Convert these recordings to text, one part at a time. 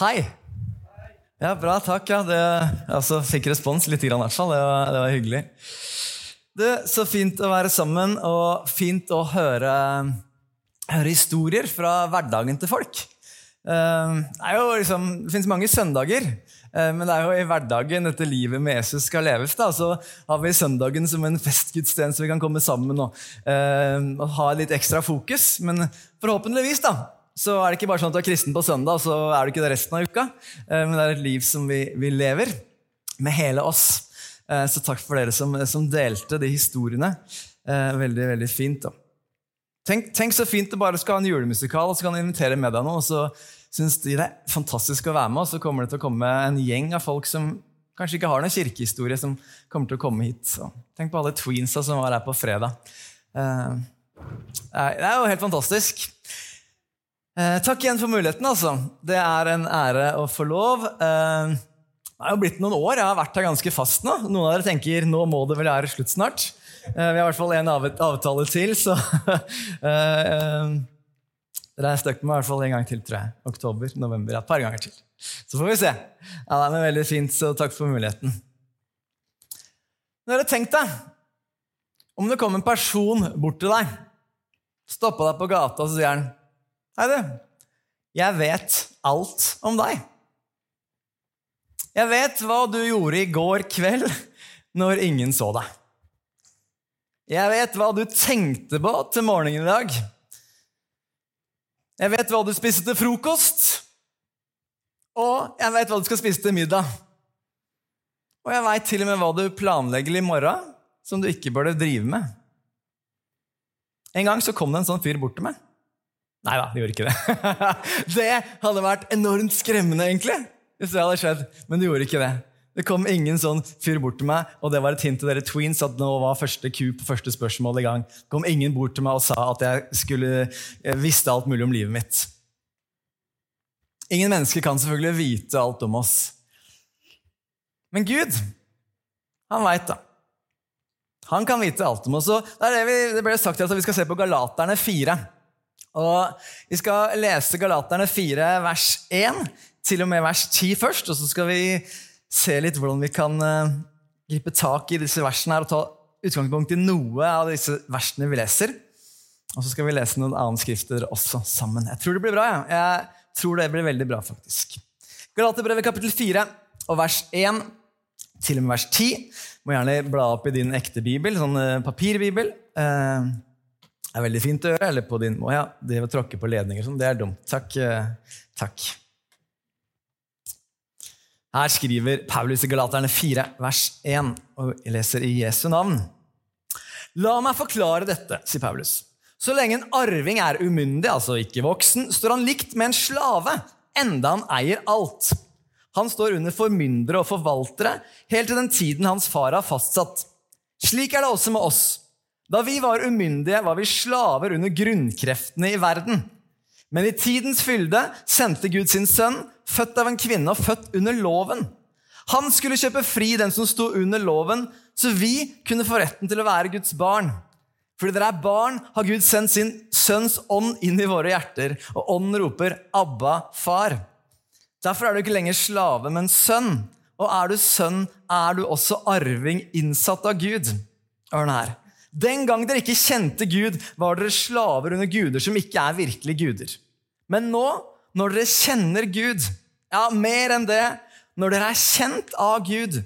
Hei. Ja, Bra, takk. ja. Det, altså, fikk respons litt, i hvert fall. Det var, det var hyggelig. Det, så fint å være sammen, og fint å høre, høre historier fra hverdagen til folk. Eh, det, liksom, det fins mange søndager, eh, men det er jo i hverdagen dette livet med Jesus skal leves. da, Så har vi søndagen som en festgudstjeneste vi kan komme sammen og, eh, og ha litt ekstra fokus. Men forhåpentligvis da, så er det ikke bare sånn at du er kristen på søndag, og så er du ikke det resten av uka. Men det er et liv som vi, vi lever med hele oss. Så takk for dere som, som delte de historiene. Veldig, veldig fint. da. Tenk, tenk, så fint det bare skal ha en julemusikal, og så kan du invitere med deg noe. og så syns de det er fantastisk å være med, og så kommer det til å komme en gjeng av folk som kanskje ikke har noen kirkehistorie, som kommer til å komme hit. Så tenk på alle tweensa som var her på fredag. Det er jo helt fantastisk. Eh, takk igjen for muligheten. altså. Det er en ære å få lov. Eh, det er jo blitt noen år. Jeg har vært her ganske fast nå. Noen av dere tenker nå må det vel være slutt snart. Eh, vi har i hvert fall én avtale til, så Dere er stuck med i hvert fall en gang til, tror jeg. Oktober, november. Et par ganger til. Så får vi se. Ja, det er veldig fint, så takk for muligheten. Nå har Dere tenkt deg om det kom en person bort til deg, stoppa deg på gata og så sier han Hei, du. Jeg vet alt om deg. Jeg vet hva du gjorde i går kveld når ingen så deg. Jeg vet hva du tenkte på til morgenen i dag. Jeg vet hva du spiste til frokost. Og jeg vet hva du skal spise til middag. Og jeg veit til og med hva du planlegger i morgen, som du ikke burde drive med. En gang så kom det en sånn fyr bort til meg. Nei da, det gjorde ikke det. det hadde vært enormt skremmende, egentlig, hvis det hadde skjedd. Men det gjorde ikke det. Det kom ingen sånn fyr bort til meg, og det var et hint til dere tweens at nå var første ku på første spørsmål i gang. Det kom ingen bort til meg og sa at jeg, skulle, visste alt mulig om livet mitt. Ingen mennesker kan selvfølgelig vite alt om oss. Men Gud, han veit, da. Han kan vite alt om oss. Og det, det ble sagt at vi skal se på Galaterne 4. Og Vi skal lese Galaterne 4, vers 1 til og med vers 10 først. Og så skal vi se litt hvordan vi kan uh, gripe tak i disse versene her og ta utgangspunkt i noe av disse versene vi leser. Og så skal vi lese noen annen skrifter også sammen. Jeg tror det blir bra. Ja. Jeg tror det blir veldig bra, faktisk. Galaterbrevet kapittel 4 og vers 1 til og med vers 10. Må gjerne bla opp i din ekte bibel, sånn uh, papirbibel. Uh, er veldig fint å gjøre. Eller på din Å ja, det å tråkke på ledninger sånn, det er dumt. Takk. Eh, takk. Her skriver Paulus i Galaterne 4, vers 1, og leser i Jesu navn. La meg forklare dette, sier Paulus. Så lenge en arving er umyndig, altså ikke voksen, står han likt med en slave, enda han eier alt. Han står under formyndere og forvaltere helt til den tiden hans far har fastsatt. Slik er det også med oss. Da vi var umyndige, var vi slaver under grunnkreftene i verden. Men i tidens fylde sendte Gud sin sønn, født av en kvinne og født under loven. Han skulle kjøpe fri den som sto under loven, så vi kunne få retten til å være Guds barn. Fordi dere er barn, har Gud sendt sin sønns ånd inn i våre hjerter, og ånden roper 'Abba, far'. Derfor er du ikke lenger slave, men sønn. Og er du sønn, er du også arving innsatt av Gud. Hør her. Den gang dere ikke kjente Gud, var dere slaver under guder som ikke er virkelige guder. Men nå, når dere kjenner Gud, ja, mer enn det, når dere er kjent av Gud,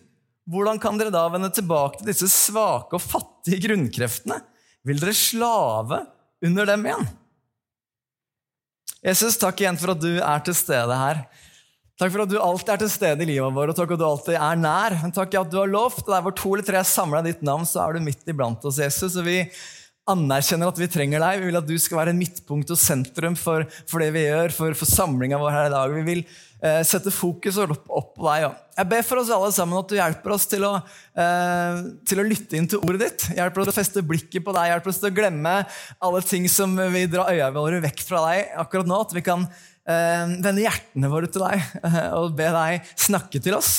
hvordan kan dere da vende tilbake til disse svake og fattige grunnkreftene? Vil dere slave under dem igjen? Jesus, takk igjen for at du er til stede her. Takk for at du alltid er til stede i livet vårt, og takk for at du alltid er nær. Men takk at du har lovt, og der hvor to eller tre er samla ditt navn, så er du midt iblant oss, Jesus. og vi anerkjenner at vi trenger deg. Vi vil at du skal være midtpunkt og sentrum for, for det vi gjør, for, for samlinga vår her i dag. Vi vil eh, sette fokus og opp, opp, på deg. Ja. Jeg ber for oss alle sammen at du hjelper oss til å, eh, til å lytte inn til ordet ditt. Hjelper oss til å feste blikket på deg, hjelper oss til å glemme alle ting som vi drar øya våre vekk fra deg akkurat nå. At vi kan vende hjertene våre til deg og be deg snakke til oss.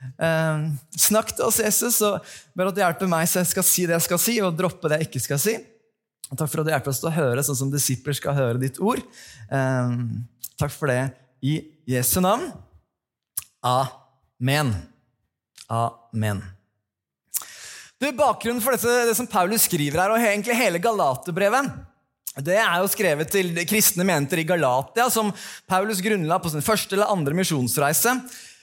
Eh, snakk til oss, Jesus, og ber at du hjelper meg så jeg skal si det jeg skal si, og droppe det jeg ikke skal si. Takk for at du hjelper oss til å høre sånn som disipler skal høre ditt ord. Eh, takk for det i Jesu navn. Amen. Amen. Du, Bakgrunnen for dette, det som Paulus skriver her, og egentlig hele Galaterbrevet, det er jo skrevet til kristne menigheter i Galatia, som Paulus grunnla på sin første eller andre misjonsreise.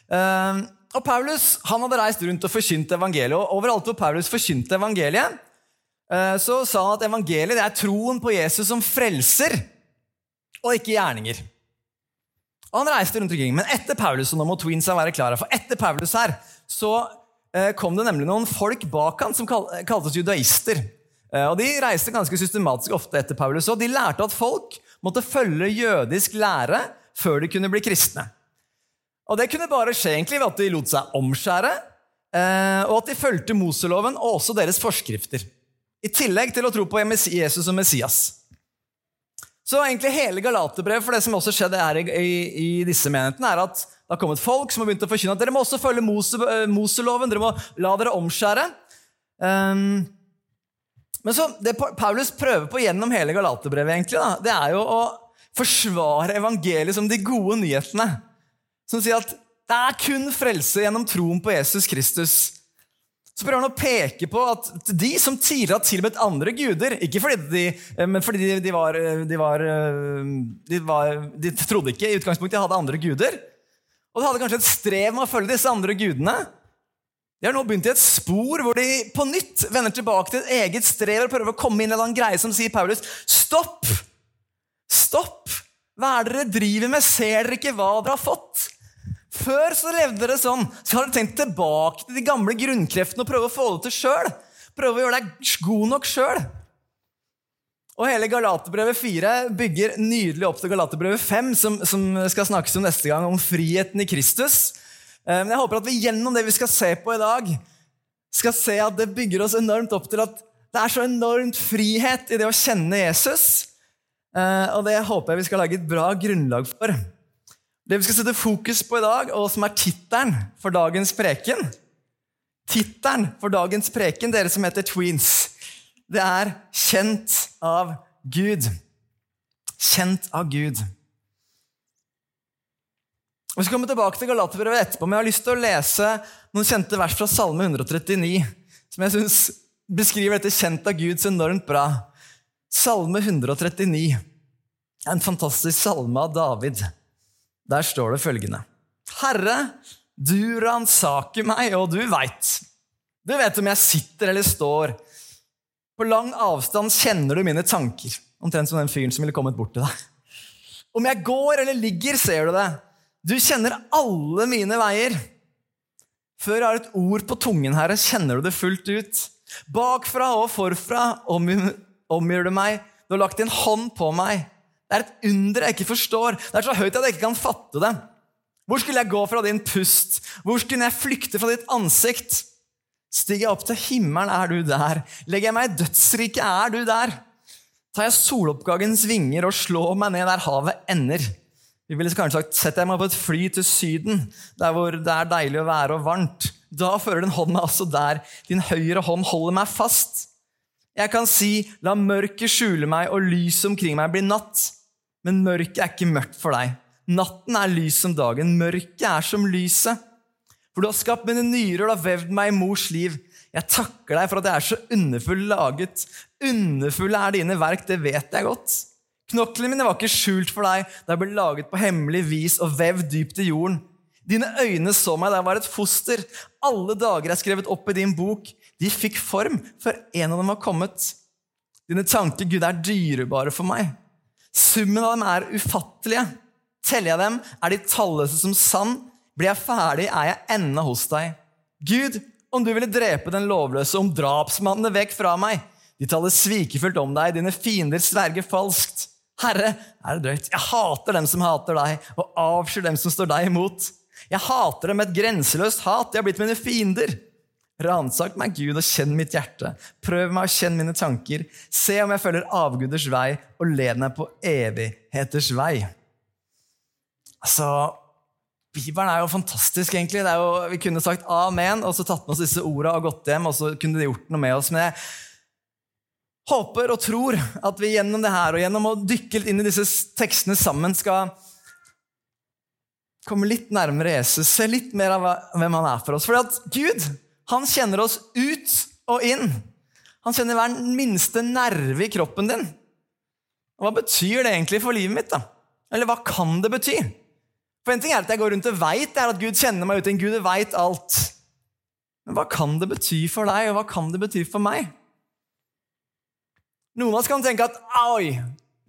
Eh, og Paulus han hadde reist rundt og forkynt evangeliet, og overalt hvor Paulus forkynte evangeliet, eh, så sa han at evangeliet er troen på Jesus som frelser, og ikke gjerninger. Og Han reiste rundt omkring, men etter Paulus og nå må Tweens være klare, for etter Paulus her, så eh, kom det nemlig noen folk bak han som kaltes judaister. Eh, og De reiste ganske systematisk ofte etter Paulus, og de lærte at folk måtte følge jødisk lære før de kunne bli kristne. Og Det kunne bare skje egentlig ved at de lot seg omskjære, eh, og at de fulgte Moseloven og også deres forskrifter. I tillegg til å tro på Jesus som Messias. Så egentlig hele Galaterbrevet for det som også skjedde her i, i, i, disse menighetene, er at det har kommet folk som har begynt å forkynne at dere må også følge uh, Moseloven. Dere må la dere omskjære. Um, men så, Det Paulus prøver på gjennom hele Galaterbrevet, egentlig, da, det er jo å forsvare evangeliet som de gode nyhetene. Som sier at det er kun frelse gjennom troen på Jesus Kristus så prøver han å peke på at de som tidligere har tilbedt andre guder Ikke fordi de, eh, men fordi de, var, eh, de, var, eh, de, var, de trodde ikke i utgangspunktet de hadde andre guder. Og de hadde kanskje et strev med å følge disse andre gudene. De har nå begynt i et spor hvor de på nytt vender tilbake til et eget strev og prøver å komme inn i en greie som sier Paulus, stopp! Stopp! Hva er det dere driver med? Ser dere ikke hva dere har fått? Før så levde dere sånn. Så har dere tenkt tilbake til de gamle grunnkreftene og prøve å få det til sjøl. Prøve å gjøre deg god nok sjøl. Og hele Galaterbrevet 4 bygger nydelig opp til Galaterbrevet 5, som, som, skal snakkes om neste gang, om friheten i Kristus. Eh, men jeg håper at vi gjennom det vi skal se på i dag, skal se at det bygger oss enormt opp til at det er så enormt frihet i det å kjenne Jesus. Eh, og det håper jeg vi skal lage et bra grunnlag for. Det vi skal sette fokus på i dag, og som er tittelen for dagens preken Tittelen for dagens preken, dere som heter Tweens, det er 'Kjent av Gud'. Kjent av Gud. Vi skal komme tilbake til Galaterbrevet etterpå, men jeg har lyst til å lese noen kjente vers fra Salme 139, som jeg syns beskriver dette 'kjent av Gud' så enormt bra. Salme 139 er en fantastisk salme av David. Der står det følgende. Herre, du ransaker meg, og du veit. Du vet om jeg sitter eller står. På lang avstand kjenner du mine tanker. Omtrent som den fyren som ville kommet bort til deg. Om jeg går eller ligger, ser du det. Du kjenner alle mine veier. Før jeg har et ord på tungen, Herre, kjenner du det fullt ut. Bakfra og forfra omgjør du meg. Du har lagt din hånd på meg. Det er et under jeg ikke forstår. Det er så høyt at jeg ikke kan fatte det. Hvor skulle jeg gå fra din pust? Hvor skulle jeg flykte fra ditt ansikt? Stiger jeg opp til himmelen, er du der. Legger jeg meg i dødsriket, er du der. Tar jeg soloppgagens vinger og slår meg ned der havet ender. Vi ville kanskje sagt, Setter jeg meg på et fly til Syden, der hvor det er deilig å være og varmt. Da fører din hånd meg altså der. Din høyre hånd holder meg fast. Jeg kan si, la mørket skjule meg og lyset omkring meg bli natt. Men mørket er ikke mørkt for deg. Natten er lys som dagen. Mørket er som lyset. For du har skapt mine nyrer, du har vevd meg i mors liv. Jeg takker deg for at jeg er så underfull laget. Underfulle er dine verk, det vet jeg godt. Knoklene mine var ikke skjult for deg da jeg ble laget på hemmelig vis og vevd dypt i jorden. Dine øyne så meg da jeg var et foster. Alle dager er skrevet opp i din bok. De fikk form før en av dem var kommet. Dine tanker, Gud, er dyrebare for meg. Summen av dem er ufattelige. Teller jeg dem, er de talløse som sand. Blir jeg ferdig, er jeg ennå hos deg. Gud, om du ville drepe den lovløse, om drapsmannene vekk fra meg. De taler svikefullt om deg, dine fiender sverger falskt. Herre, er det drøyt? Jeg hater dem som hater deg, og avskyr dem som står deg imot. Jeg hater dem med et grenseløst hat, de har blitt mine fiender. Ransak meg, Gud, og kjenn mitt hjerte. Prøv meg og kjenn mine tanker. Se om jeg følger avguders vei, og led meg på evigheters vei. Altså, Bibelen er jo fantastisk, egentlig. Jo, vi kunne sagt amen og så tatt med oss disse orda og gått hjem. og så kunne de gjort noe med oss. Men jeg håper og tror at vi gjennom det her og gjennom å dykke litt inn i disse tekstene sammen skal komme litt nærmere Jesus, se litt mer av hvem han er for oss. Fordi at Gud han kjenner oss ut og inn. Han kjenner hver minste nerve i kroppen din. Og Hva betyr det egentlig for livet mitt? da? Eller hva kan det bety? For En ting er at jeg går rundt og veit at Gud kjenner meg ut. En Gud veit alt. Men hva kan det bety for deg, og hva kan det bety for meg? Noen av oss kan tenke at oi,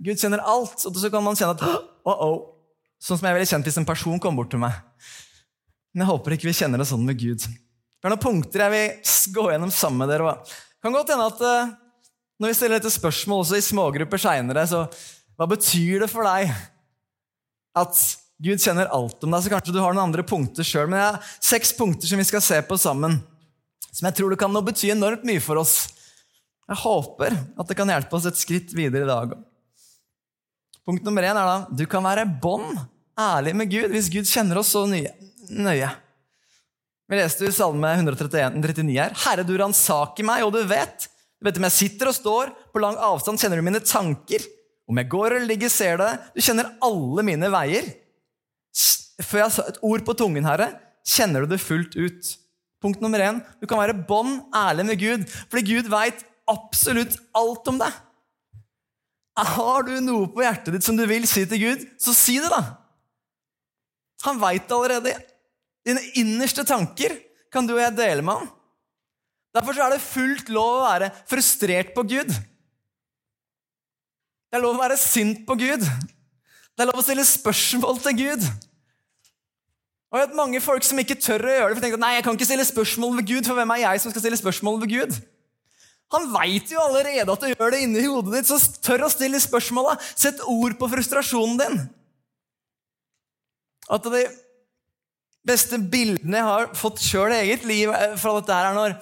Gud kjenner alt. Og så kan man kjenne at oh, oh. Sånn som jeg ville kjent hvis en person kom bort til meg. Men jeg håper ikke vi kjenner det sånn med Gud. Det er noen punkter jeg vil gå gjennom sammen med dere. Det kan godt hende at uh, når vi stiller dette spørsmål også i smågrupper seinere, så hva betyr det for deg at Gud kjenner alt om deg? Så kanskje du har noen andre punkter sjøl. Men jeg har seks punkter som vi skal se på sammen, som jeg tror det kan bety enormt mye for oss. Jeg håper at det kan hjelpe oss et skritt videre i dag. Punkt nummer én er da du kan være bånd ærlig med Gud hvis Gud kjenner oss så nøye. Vi leste i Salme 131, 39 her. Herre, du ransaker meg, og du vet. Du vet om jeg sitter og står. På lang avstand kjenner du mine tanker. Om jeg går eller ligger, ser du det. Du kjenner alle mine veier. Før jeg sa et ord på tungen, Herre, kjenner du det fullt ut. Punkt nummer én. Du kan være bånd ærlig med Gud, fordi Gud veit absolutt alt om deg. Har du noe på hjertet ditt som du vil si til Gud, så si det, da. Han veit allerede. Dine innerste tanker kan du og jeg dele med ham. Derfor er det fullt lov å være frustrert på Gud. Det er lov å være sint på Gud. Det er lov å stille spørsmål til Gud. Og jeg vet mange folk som ikke tør å gjøre det, for tenker at nei, jeg kan ikke stille spørsmål ved Gud, for hvem er jeg som skal stille spørsmål ved Gud? Han veit jo allerede at du gjør det inni hodet ditt, så tør å stille spørsmåla. Sett ord på frustrasjonen din. At de beste bildene jeg har fått sjøl i eget liv eh, fra dette, her er når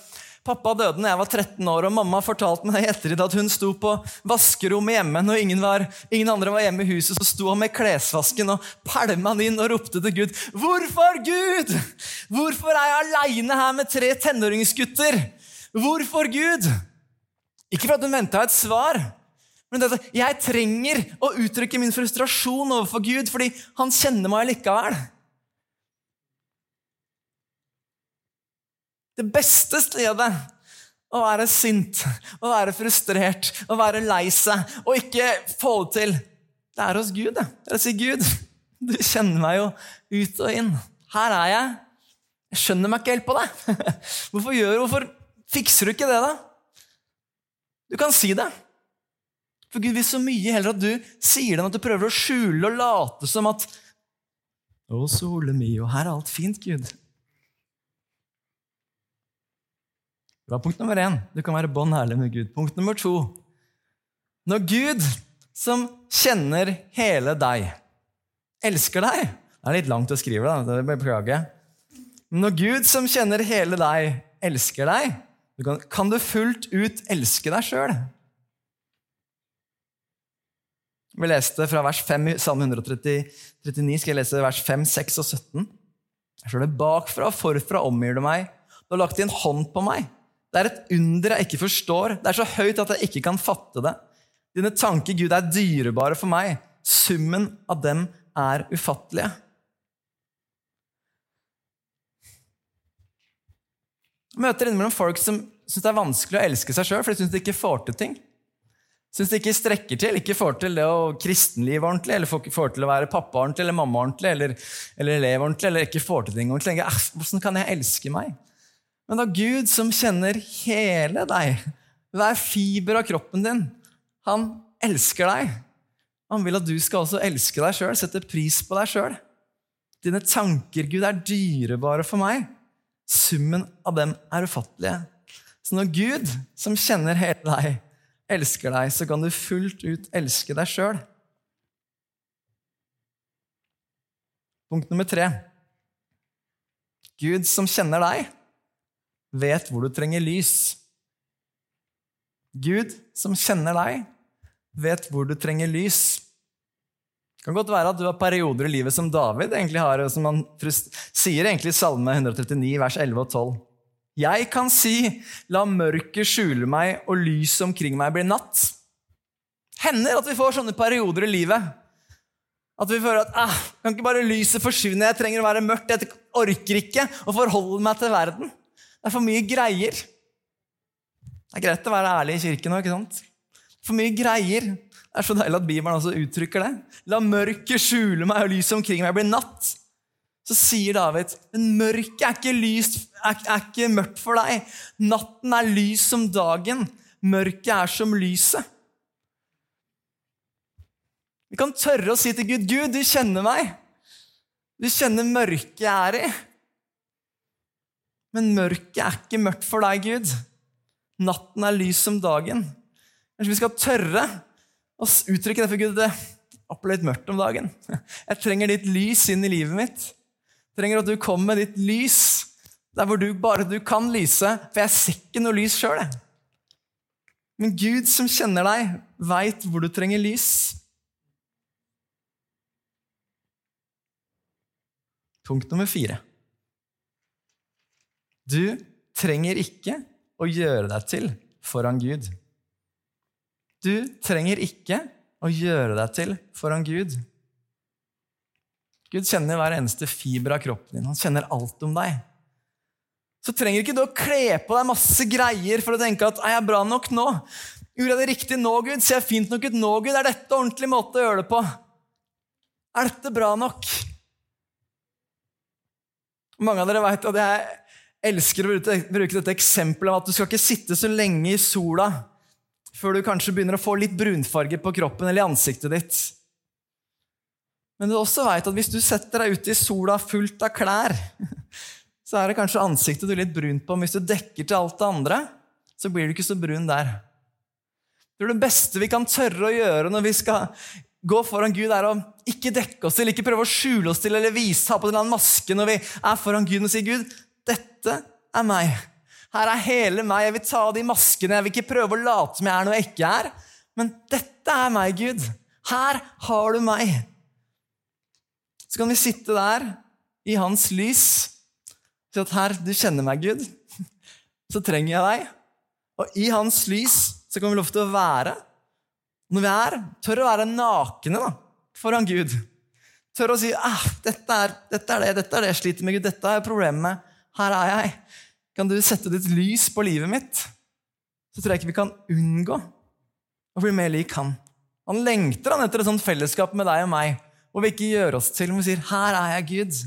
pappa døde da jeg var 13 år, og mamma fortalte meg i ettertid at hun sto på vaskerommet hjemme når ingen, var, ingen, andre var hjemme i huset. Så sto han med klesvasken og pælma den inn og ropte til Gud. Hvorfor, Gud? Hvorfor er jeg aleine her med tre tenåringsgutter? Hvorfor, Gud? Ikke for at hun venta et svar, men dette, jeg trenger å uttrykke min frustrasjon overfor Gud fordi han kjenner meg likevel. Det beste stedet å være sint, å være frustrert, å være lei seg og ikke få det til, det er hos Gud. Det er å si, 'Gud, du kjenner meg jo ut og inn. Her er jeg. Jeg skjønner meg ikke helt på deg. Hvorfor, gjør, hvorfor fikser du ikke det, da? Du kan si det. For Gud vil så mye heller at du sier det enn at du prøver å skjule og late som at Å, sole mi, og her er alt fint, Gud. Det var punkt nummer én. Du kan være bånn ærlig med Gud. Punkt nummer to. Når Gud, som kjenner hele deg, elsker deg Det er litt langt å skrive, da. det beklager jeg. Når Gud, som kjenner hele deg, elsker deg, du kan, kan, du fullt ut elske deg sjøl? Vi leste fra vers 5 i Salme 139. Skal jeg lese vers 5, 6 og 17? Jeg står det bakfra og forfra omgir du meg. Du har lagt din hånd på meg. Det er et under jeg ikke forstår. Det er så høyt at jeg ikke kan fatte det. Dine tanker, Gud, er dyrebare for meg. Summen av dem er ufattelige. Møter innimellom folk som syns det er vanskelig å elske seg sjøl, for de syns de ikke får til ting. Syns de ikke strekker til, ikke får til det å kristenlive ordentlig, eller får til å være pappa ordentlig, eller mamma ordentlig, eller, eller elev ordentlig, eller ikke får til ting ordentlig. Hvordan kan jeg elske meg? Men da Gud, som kjenner hele deg, hver fiber av kroppen din, han elsker deg. Han vil at du skal også elske deg sjøl, sette pris på deg sjøl. Dine tanker, Gud, er dyrebare for meg. Summen av dem er ufattelige. Så når Gud, som kjenner hele deg, elsker deg, så kan du fullt ut elske deg sjøl. Punkt nummer tre. Gud som kjenner deg, vet hvor du trenger lys. Gud som kjenner deg, vet hvor du trenger lys. Det kan godt være at du har perioder i livet som David egentlig har, som han sier egentlig i Salme 139, vers 11 og 12. Jeg kan si, la mørket skjule meg, og lyset omkring meg blir natt. Hender at vi får sånne perioder i livet At vi føler at ah, kan ikke bare lyset forsvinne, jeg trenger å være mørkt. Jeg orker ikke å forholde meg til verden. Det er for mye greier. Det er greit å være ærlig i kirken nå, ikke sant? For mye greier. Det er så deilig at Bibelen også uttrykker det. La mørket skjule meg, og lyset omkring meg blir natt. Så sier David men mørket er ikke, lyst, er, er ikke mørkt for deg. Natten er lys som dagen. Mørket er som lyset. Vi kan tørre å si til Gud, 'Gud, du kjenner meg. Du kjenner mørket jeg er i.' Men mørket er ikke mørkt for deg, Gud. Natten er lys som dagen. Kanskje vi skal tørre å uttrykke det for Gud. Det er litt mørkt om dagen. Jeg trenger ditt lys inn i livet mitt. Jeg trenger at du kommer med ditt lys der hvor du, bare du kan lyse, for jeg ser ikke noe lys sjøl. Men Gud som kjenner deg, veit hvor du trenger lys. Punkt nummer fire. Du trenger ikke å gjøre deg til foran Gud. Du trenger ikke å gjøre deg til foran Gud. Gud kjenner hver eneste fiber av kroppen din. Han kjenner alt om deg. Så trenger ikke du å kle på deg masse greier for å tenke at er jeg bra nok nå? Gjorde jeg det riktig nå, Gud? Ser jeg fint nok ut nå, Gud? Er dette ordentlig måte å gjøre det på? Er dette bra nok? Mange av dere vet at jeg elsker å bruke dette eksempelet om at du skal ikke sitte så lenge i sola før du kanskje begynner å få litt brunfarge på kroppen eller i ansiktet ditt. Men du også vet at hvis du setter deg ute i sola fullt av klær, så er det kanskje ansiktet du er litt brunt på, men hvis du dekker til alt det andre, så blir du ikke så brun der. Det det beste vi kan tørre å gjøre når vi skal gå foran Gud, er å ikke dekke oss til, ikke prøve å skjule oss til eller vise, ha på en maske når vi er foran Gud og sier, 'Gud, dette er meg'. Her er hele meg. Jeg vil ta av de maskene. Jeg vil ikke prøve å late som jeg er noe jeg ikke er. Men dette er meg, Gud. Her har du meg. Så kan vi sitte der i hans lys si at her, du kjenner meg, Gud. Så trenger jeg deg. Og i hans lys så kan vi lov til å være når vi er, tør å være nakne da, foran Gud. Tør å si ah, dette, er, dette, er det, dette er det jeg sliter med, Gud. Dette er problemet. Her er jeg. Kan du sette ditt lys på livet mitt? Så tror jeg ikke vi kan unngå å bli mer lik han. Han lengter han etter et sånt fellesskap med deg og meg, hvor vi ikke gjør oss til, men vi sier 'Her er jeg, Gud'.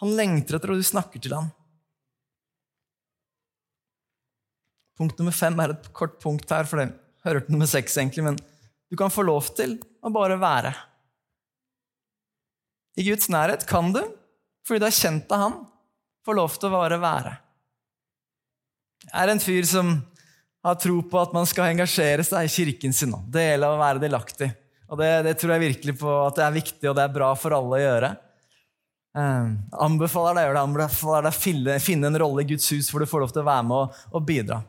Han lengter etter at du snakker til ham. Punkt nummer fem er et kort punkt her, for det hører til nummer seks, egentlig, men du kan få lov til å bare være. I Guds nærhet kan du, fordi du er kjent av Han, få lov til å bare være. Er en fyr som har tro på at man skal engasjere seg i kirken sin. Dele gjelder å være delaktig. Og det, det, tror jeg virkelig på at det er viktig og det er bra for alle å gjøre. Eh, anbefaler deg å gjøre det. Anbefaler deg å finne, en rolle i Guds hus hvor du får lov til å være med og, og bidra.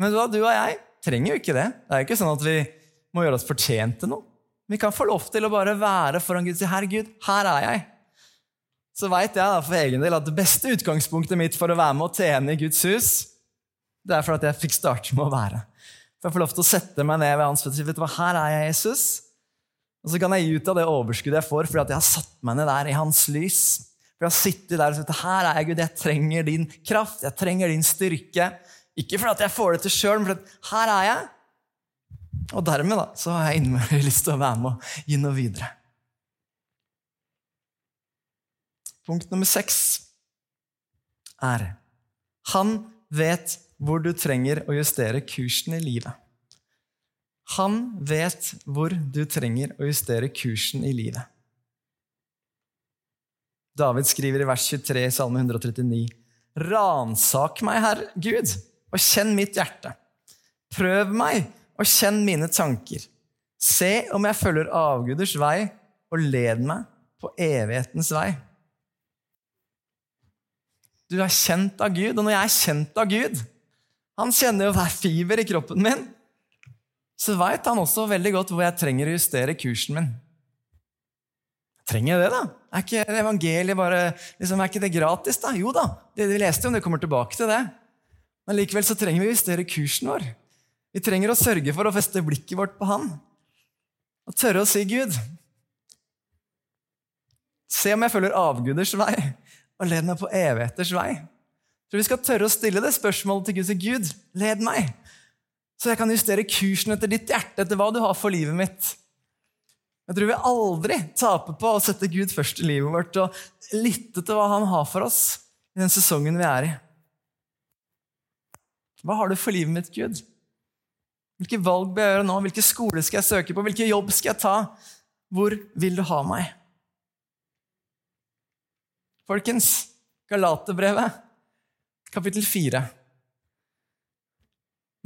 Men du, du og jeg trenger jo ikke det. Det er jo ikke sånn at vi må gjøre oss fortjent til noe. Vi kan få lov til å bare være foran Gud og si 'Herregud, her er jeg'. Så veit jeg da for egen del at det beste utgangspunktet mitt for å være med og tjene i Guds hus, det er for at jeg fikk starte med å være. For jeg får lov til å sette meg ned ved hans føtter 'Her er jeg, Jesus'. Og så kan jeg gi ut av det overskuddet jeg får fordi at jeg har satt meg ned der i hans lys. For jeg har sittet der og sagt 'Her er jeg, Gud. Jeg trenger din kraft. Jeg trenger din styrke.' Ikke fordi at jeg får det til sjøl, men fordi her er jeg. Og dermed da, så har jeg innmari lyst til å være med og gi noe videre. Punkt nummer seks er han vet hvor du trenger å justere kursen i livet. Han vet hvor du trenger å justere kursen i livet. David skriver i vers 23 i Salme 139.: Ransak meg, Herr Gud, og kjenn mitt hjerte. Prøv meg og kjenn mine tanker. Se om jeg følger avguders vei, og led meg på evighetens vei. Du er kjent av Gud, og når jeg er kjent av Gud Han kjenner jo hver fiber i kroppen min. Så veit han også veldig godt hvor jeg trenger å justere kursen min. Trenger jeg det, da? Er ikke evangeliet bare, liksom, er ikke det gratis? da? Jo da, det vi leste om, det kommer tilbake til det. Men likevel så trenger vi å justere kursen vår. Vi trenger å sørge for å feste blikket vårt på Han. Og tørre å si, 'Gud, Se om jeg følger avguders vei, og led meg på evigheters vei. Så vi skal tørre å stille det spørsmålet til Gud. Så Gud, led meg, så jeg kan justere kursen etter ditt hjerte, etter hva du har for livet mitt. Jeg tror vi aldri taper på å sette Gud først i livet vårt og lytte til hva han har for oss i den sesongen vi er i. Hva har du for livet mitt, Gud? Hvilke valg bør jeg gjøre nå? Hvilke skole skal jeg søke på? Hvilken jobb skal jeg ta? Hvor vil du ha meg? Folkens, Galaterbrevet, kapittel 4.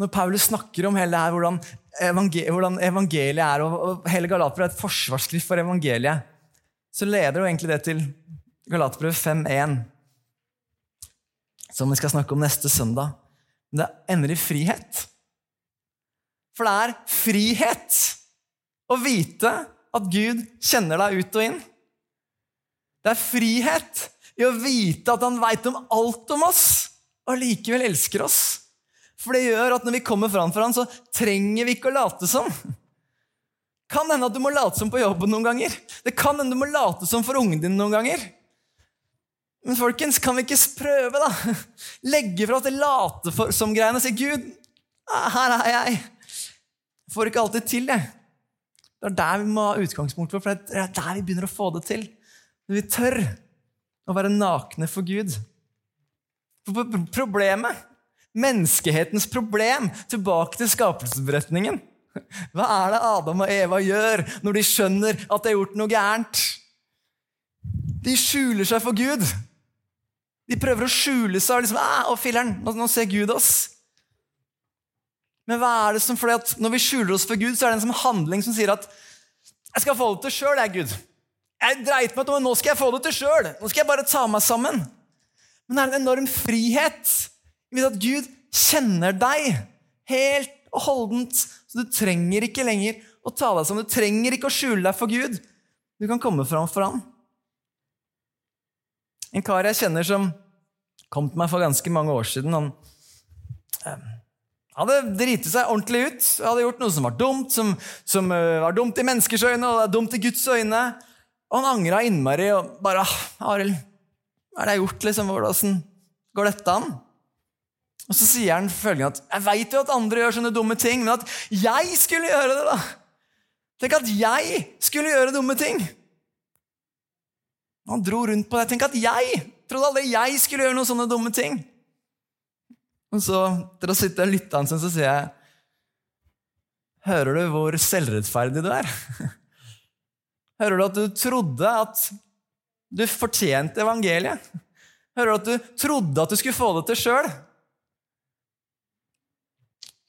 Når Paulus snakker om hele det her, hvordan, hvordan evangeliet er, og hele Galaterbrevet er et forsvarsskrift for evangeliet, så leder jo egentlig det til Galaterbrevet 5.1, som vi skal snakke om neste søndag. Men det ender i frihet. For det er frihet å vite at Gud kjenner deg ut og inn. Det er frihet i å vite at han veit om alt om oss, og likevel elsker oss. For det gjør at når vi kommer fram for ham, så trenger vi ikke å late som. Kan hende at du må late som på jobben noen ganger. Det kan hende du må late som for ungen din noen ganger. Men folkens, kan vi ikke prøve, da? Legge fra oss det late som-greiene og si Gud, her er. Jeg får ikke alltid til, det. Det er der vi må ha utgangspunkt for, for det er der vi begynner å få det til. Når vi tør å være nakne for Gud. Problemet, menneskehetens problem, tilbake til skapelsesberetningen Hva er det Adam og Eva gjør når de skjønner at de har gjort noe gærent? De skjuler seg for Gud. De prøver å skjule seg. og liksom, å filler'n, nå ser Gud oss. Men hva er det som, fordi at når vi skjuler oss for Gud, så er det en handling som sier at jeg skal få det til sjøl, jeg, Gud. Jeg dreit meg ut, men nå skal jeg få det til sjøl. Nå skal jeg bare ta meg sammen. Men det er en enorm frihet i at Gud kjenner deg helt og holdent. Så du trenger ikke lenger å ta deg sammen. Du trenger ikke å skjule deg for Gud. Du kan komme fram for ham. En kar jeg kjenner som kom til meg for ganske mange år siden. Han eh, hadde driti seg ordentlig ut. Hadde gjort noe som var dumt, som, som uh, var dumt i menneskers øyne og det er dumt i Guds øyne. Og han angra innmari og bare ah, 'Arild, hva er det jeg gjort? liksom? Hvordan går dette an?' Og så sier han følgende at 'Jeg veit jo at andre gjør sånne dumme ting, men at jeg skulle gjøre det', da! Tenk at jeg skulle gjøre dumme ting! Han dro rundt på det. Tenk at jeg trodde aldri jeg skulle gjøre noen sånne dumme ting. Og så, til å sitte og lytte hans, så sier jeg Hører du hvor selvrettferdig du er? Hører du at du trodde at du fortjente evangeliet? Hører du at du trodde at du skulle få det til sjøl?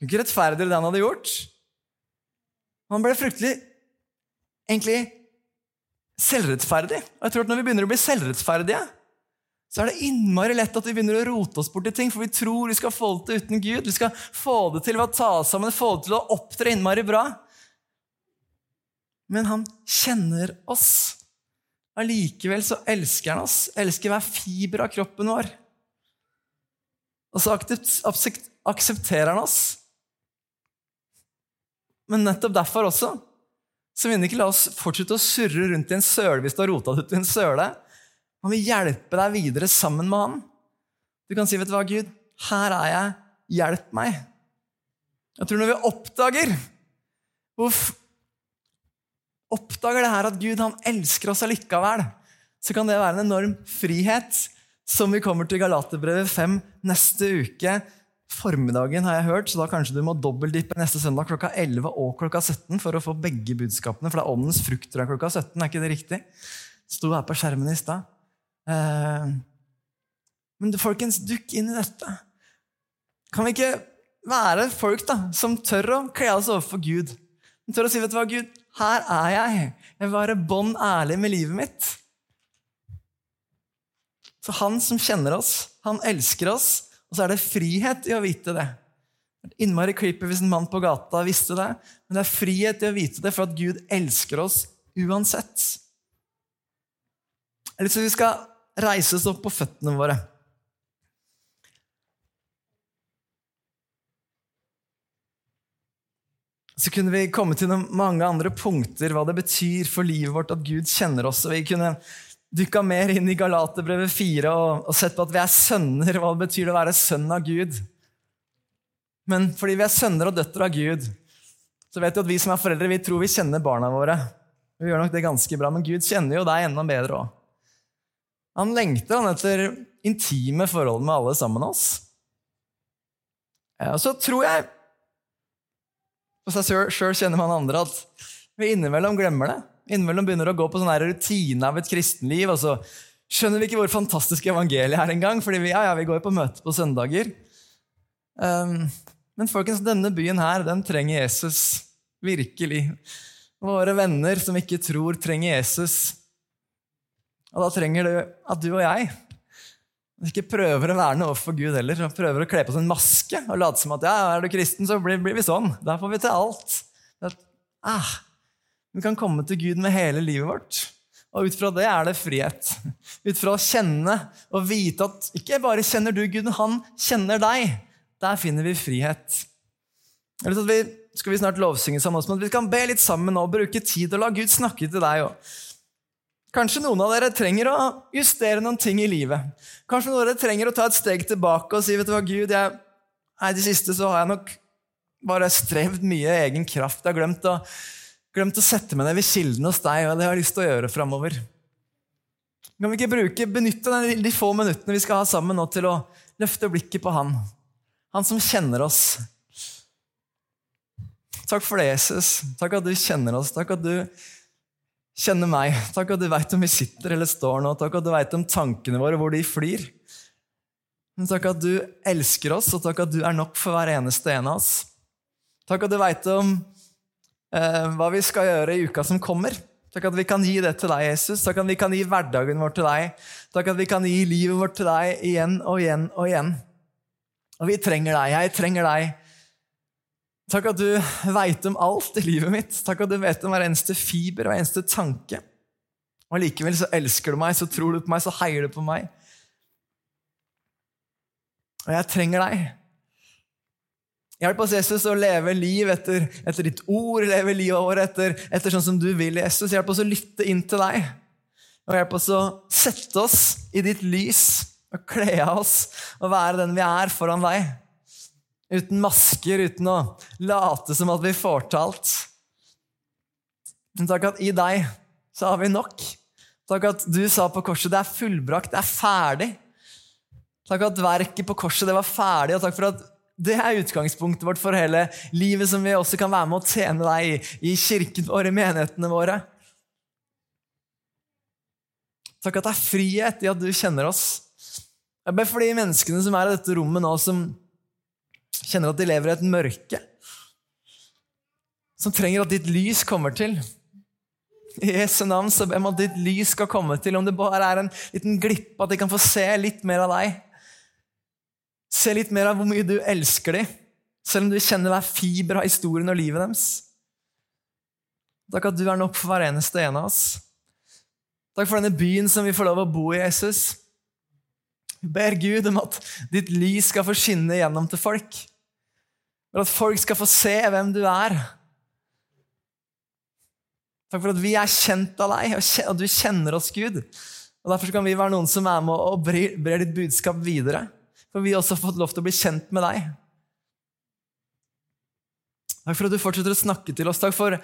Ikke rettferdig det han hadde gjort. Han ble fryktelig egentlig selvrettferdig. Og jeg tror at Når vi begynner å bli selvrettferdige, så er det innmari lett at vi begynner å rote oss bort i ting, for vi tror vi skal få det til uten Gud. Vi skal få det til ved å ta sammen, få det til å opptre innmari bra. Men han kjenner oss. Allikevel så elsker han oss, elsker hver fiber av kroppen vår. Og så aksepterer han oss. Men nettopp derfor også så vil han ikke la oss fortsette å surre rundt i en søle hvis du har rota det ut i en søle. Han vil hjelpe deg videre sammen med han. Du kan si, 'Vet du hva, Gud? Her er jeg. Hjelp meg.' Jeg tror når vi oppdager Uff, oppdager det her at Gud han elsker oss allikevel, så kan det være en enorm frihet som vi kommer til Galaterbrevet 5 neste uke formiddagen, har jeg hørt, så da kanskje du må dobbeltdippe neste søndag klokka 11 og klokka 17 for å få begge budskapene. For det er åndens frukt tror klokka 17. Er ikke det riktig? Sto her på skjermen i stad. Eh, men folkens, dukk inn i dette. Kan vi ikke være folk da, som tør å kle oss overfor Gud? Som tør å si, vet du hva, Gud, her er jeg. Jeg vil være bånn ærlig med livet mitt. Så han som kjenner oss, han elsker oss, og så er det frihet i å vite det. Innmari creepy hvis en mann på gata visste det, men det er frihet i å vite det for at Gud elsker oss uansett. Jeg har lyst til vi skal reise oss opp på føttene våre. Så kunne vi komme til mange andre punkter, hva det betyr for livet vårt at Gud kjenner oss. og Vi kunne dukka mer inn i Galaterbrevet 4 og, og sett på at vi er sønner. Hva det betyr det å være sønn av Gud? Men fordi vi er sønner og døtre av Gud, så vet du at vi som er foreldre, vi tror vi kjenner barna våre. Vi gjør nok det ganske bra, Men Gud kjenner jo deg enda bedre òg. Han lengter han etter intime forhold med alle sammen oss. Og så tror jeg på seg sjøl kjenner man andre at vi innimellom glemmer det. Innimellom begynner å gå på sånn rutine av et kristenliv, og så skjønner vi ikke hvor fantastisk evangeliet er engang, fordi vi, ja, ja, vi går på møte på søndager. Um, men folkens, denne byen her, den trenger Jesus virkelig. Våre venner som ikke tror, trenger Jesus. Og da trenger du at du og jeg ikke prøver å være noe for Gud heller. og Prøver å kle på seg en maske og late som at ja, er du kristen, så blir, blir vi sånn. Da får vi til alt. At, ah, vi kan komme til Gud med hele livet vårt. Og ut fra det er det frihet. Ut fra å kjenne og vite at ikke bare kjenner du Gud, han kjenner deg. Der finner vi frihet. Vi, skal vi snart lovsynge sammen, men vi kan be litt sammen og bruke tid og la Gud snakke til deg. Også. Kanskje noen av dere trenger å justere noen ting i livet. Kanskje noen av dere trenger å ta et steg tilbake og si vet du hva, Gud, jeg, nei, det siste så har jeg nok bare strevd mye i egen kraft. Jeg har glemt å, glemt å sette meg ned ved kilden hos deg, og det har jeg lyst til å gjøre framover. Kan vi ikke bruke, benytte de få minuttene vi skal ha sammen nå, til å løfte blikket på Han? Han som kjenner oss. Takk for det, Jesus. Takk at du kjenner oss. Takk at du kjenner meg. Takk at du veit om vi sitter eller står nå. Takk at du veit om tankene våre, hvor de flyr. Men takk at du elsker oss, og takk at du er nok for hver eneste en av oss. Takk at du veit om eh, hva vi skal gjøre i uka som kommer. Takk at vi kan gi det til deg, Jesus. Takk at vi kan gi hverdagen vår til deg. Takk at vi kan gi livet vårt til deg igjen og igjen og igjen. Og vi trenger deg. Jeg trenger deg. Takk at du veit om alt i livet mitt. Takk at du vet om hver eneste fiber og eneste tanke. Og likevel så elsker du meg, så tror du på meg, så heier du på meg. Og jeg trenger deg. Hjelp oss, Jesus, å leve liv etter, etter ditt ord, leve livet vårt etter, etter sånn som du vil, Jesus. Hjelp oss å lytte inn til deg. Og hjelp oss å sette oss i ditt lys og kle av oss og være den vi er foran deg. Uten masker, uten å late som at vi får til alt. Men takk at i deg så har vi nok. Takk at du sa på korset det er fullbrakt, det er ferdig. Takk at verket på korset det var ferdig, og takk for at det er utgangspunktet vårt for hele livet, som vi også kan være med å tjene deg i, i kirken vår, i menighetene våre. Takk at det er frihet i at du kjenner oss. Jeg ber for de menneskene som er i dette rommet nå, som kjenner at de lever i et mørke. Som trenger at ditt lys kommer til. I Jesu navn så ber jeg at ditt lys skal komme til. Om det bare er en liten glipp, at de kan få se litt mer av deg. Se litt mer av hvor mye du elsker dem, selv om du kjenner hver fiber av historien og livet deres. Takk at du er nok for hver eneste en av oss. Takk for denne byen som vi får lov å bo i, Jesus. Ber Gud om at ditt lys skal få skinne gjennom til folk. For at folk skal få se hvem du er. Takk for at vi er kjent av deg, og du kjenner oss, Gud. Og Derfor kan vi være noen som er med og brer ditt budskap videre. For vi har også fått lov til å bli kjent med deg. Takk for at du fortsetter å snakke til oss. Takk for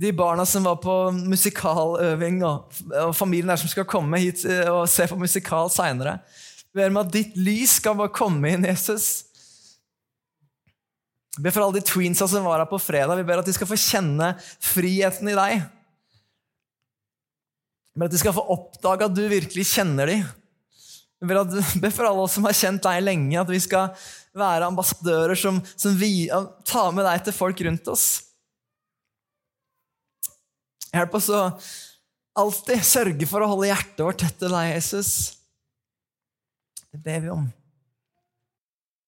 de barna som var på musikaløving, og, og familien der som skal komme hit eh, og se på musikal seinere. Ber om at ditt lys skal bare komme inn, Jesus. Vi ber for alle de tweensa som var her på fredag. Vi ber at de skal få kjenne friheten i deg. Vi ber at de skal få oppdage at du virkelig kjenner dem. Vi ber, at, ber for alle oss som har kjent deg lenge, at vi skal være ambassadører som, som vi, tar med deg til folk rundt oss. Hjelp oss å alltid sørge for å holde hjertet vårt tett til deg, Jesus. Det ber vi om.